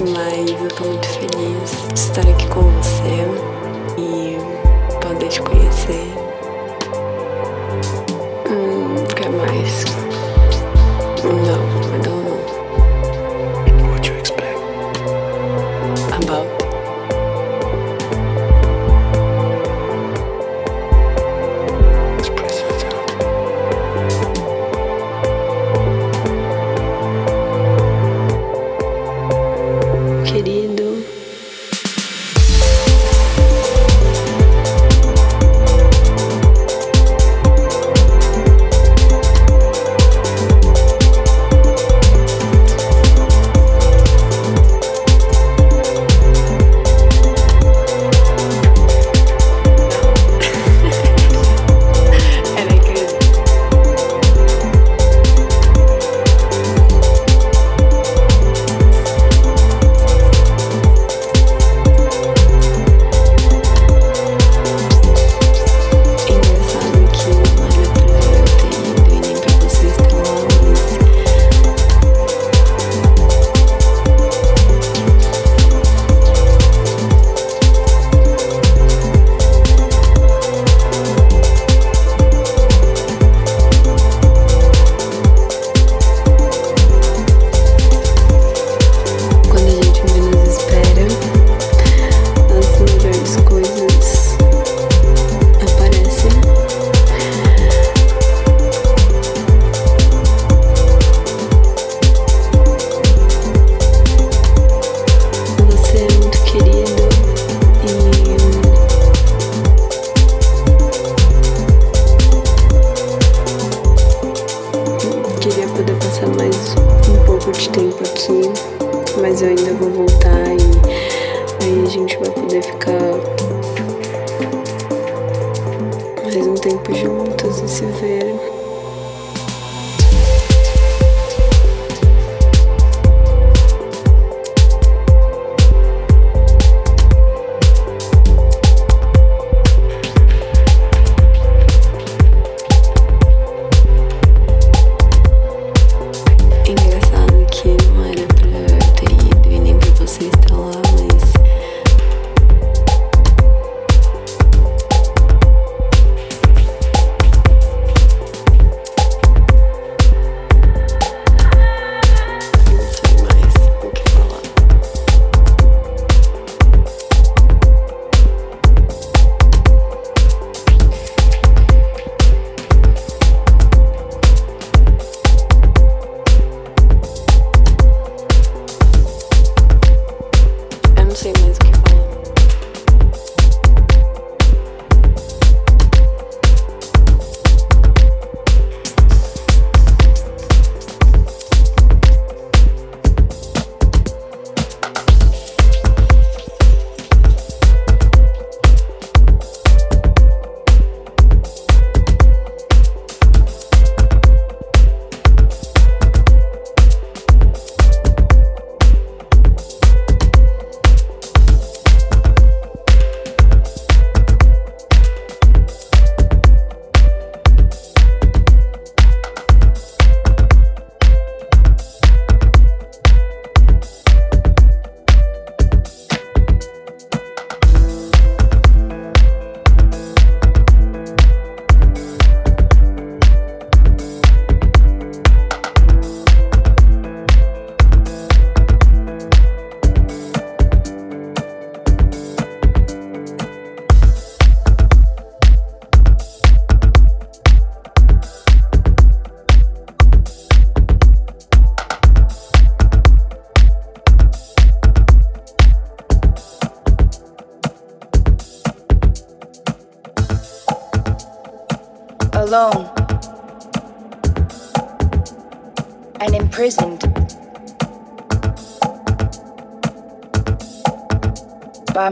mas eu tô muito feliz de estar aqui com você e poder te conhecer. Hum,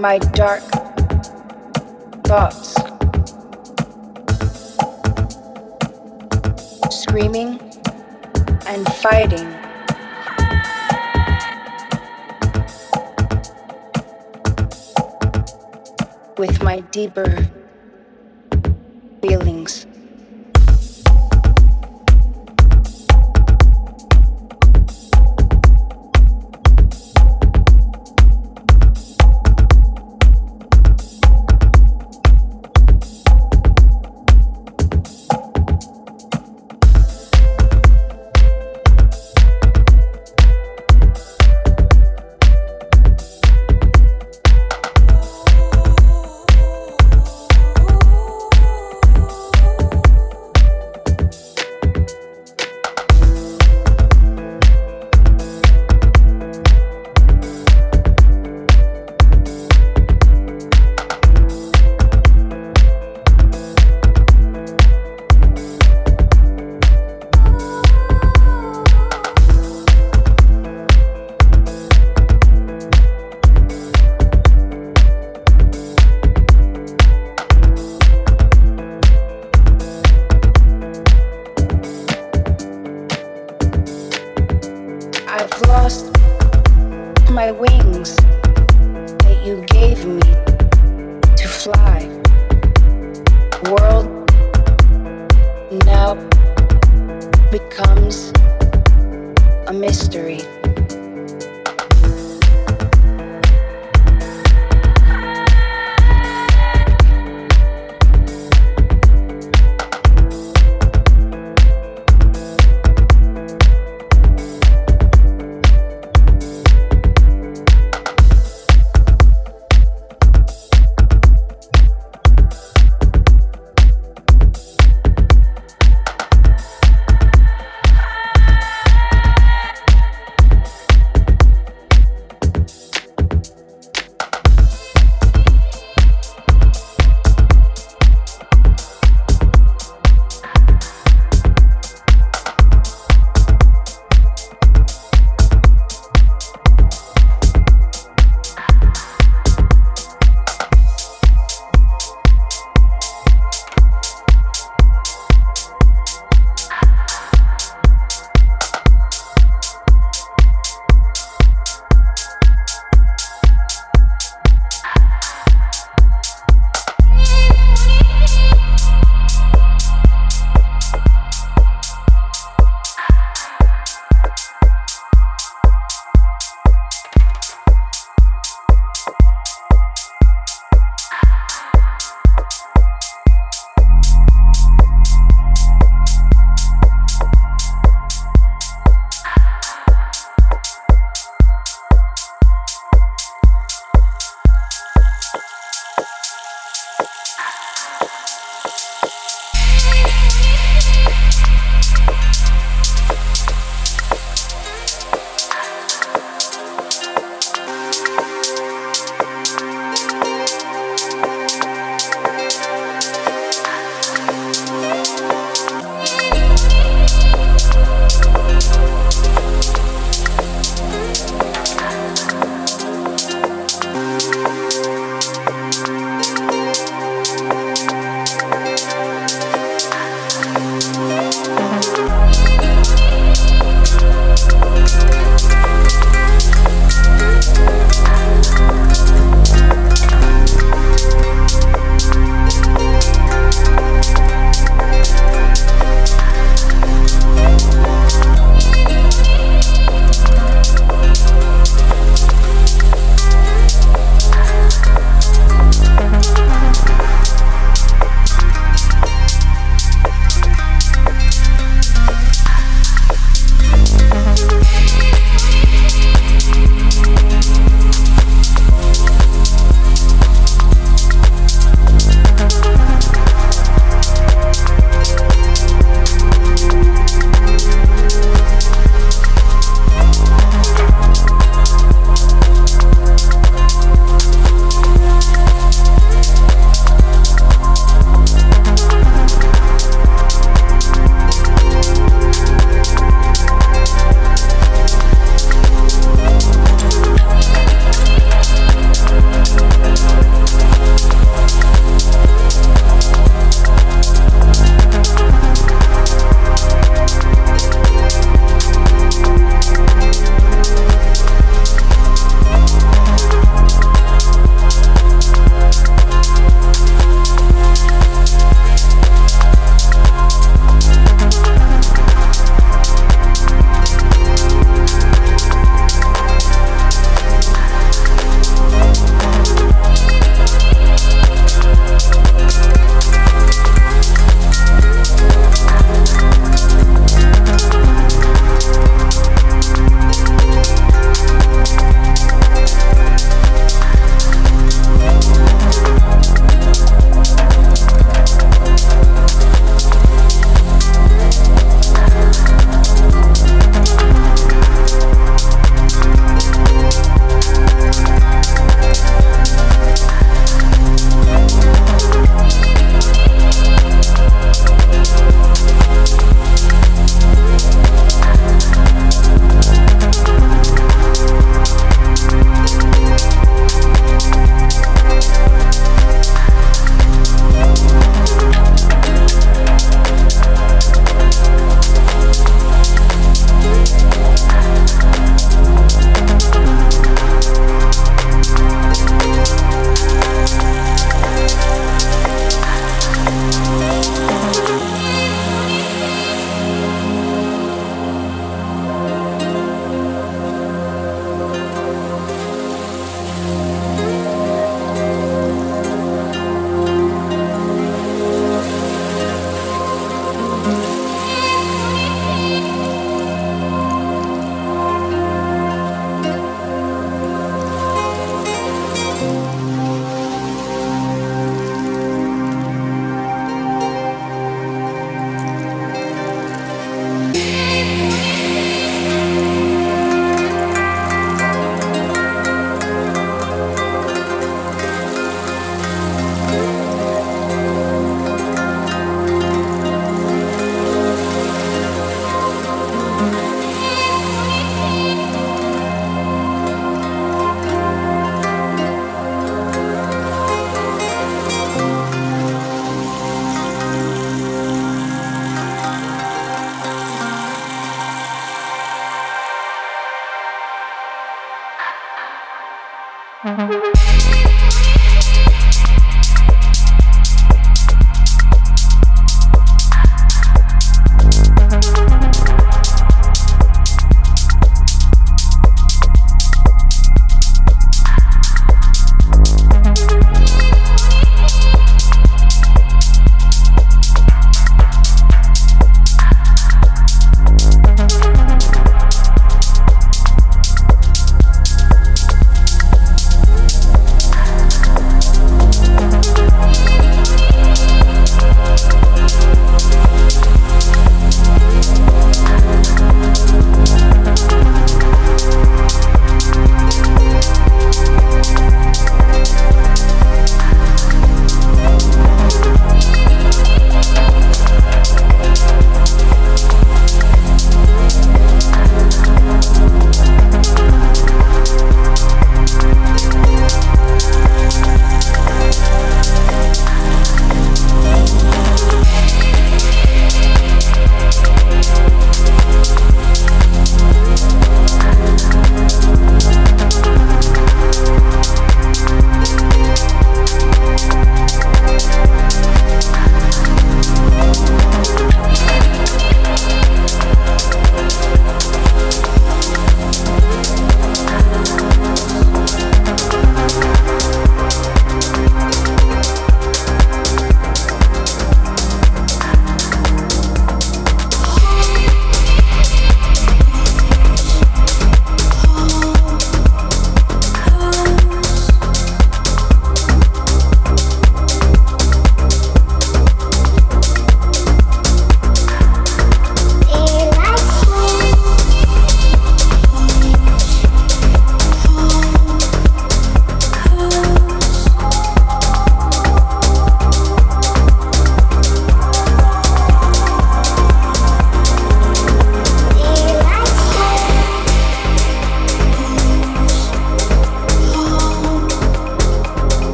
my dark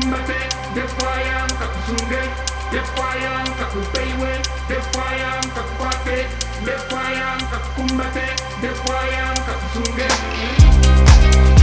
Defiant, defiant, kakusunge Defiant, kakupeiwe Defiant, kakupate Defiant, kakukumbate Defiant, kakusunge Defiant, kakusunge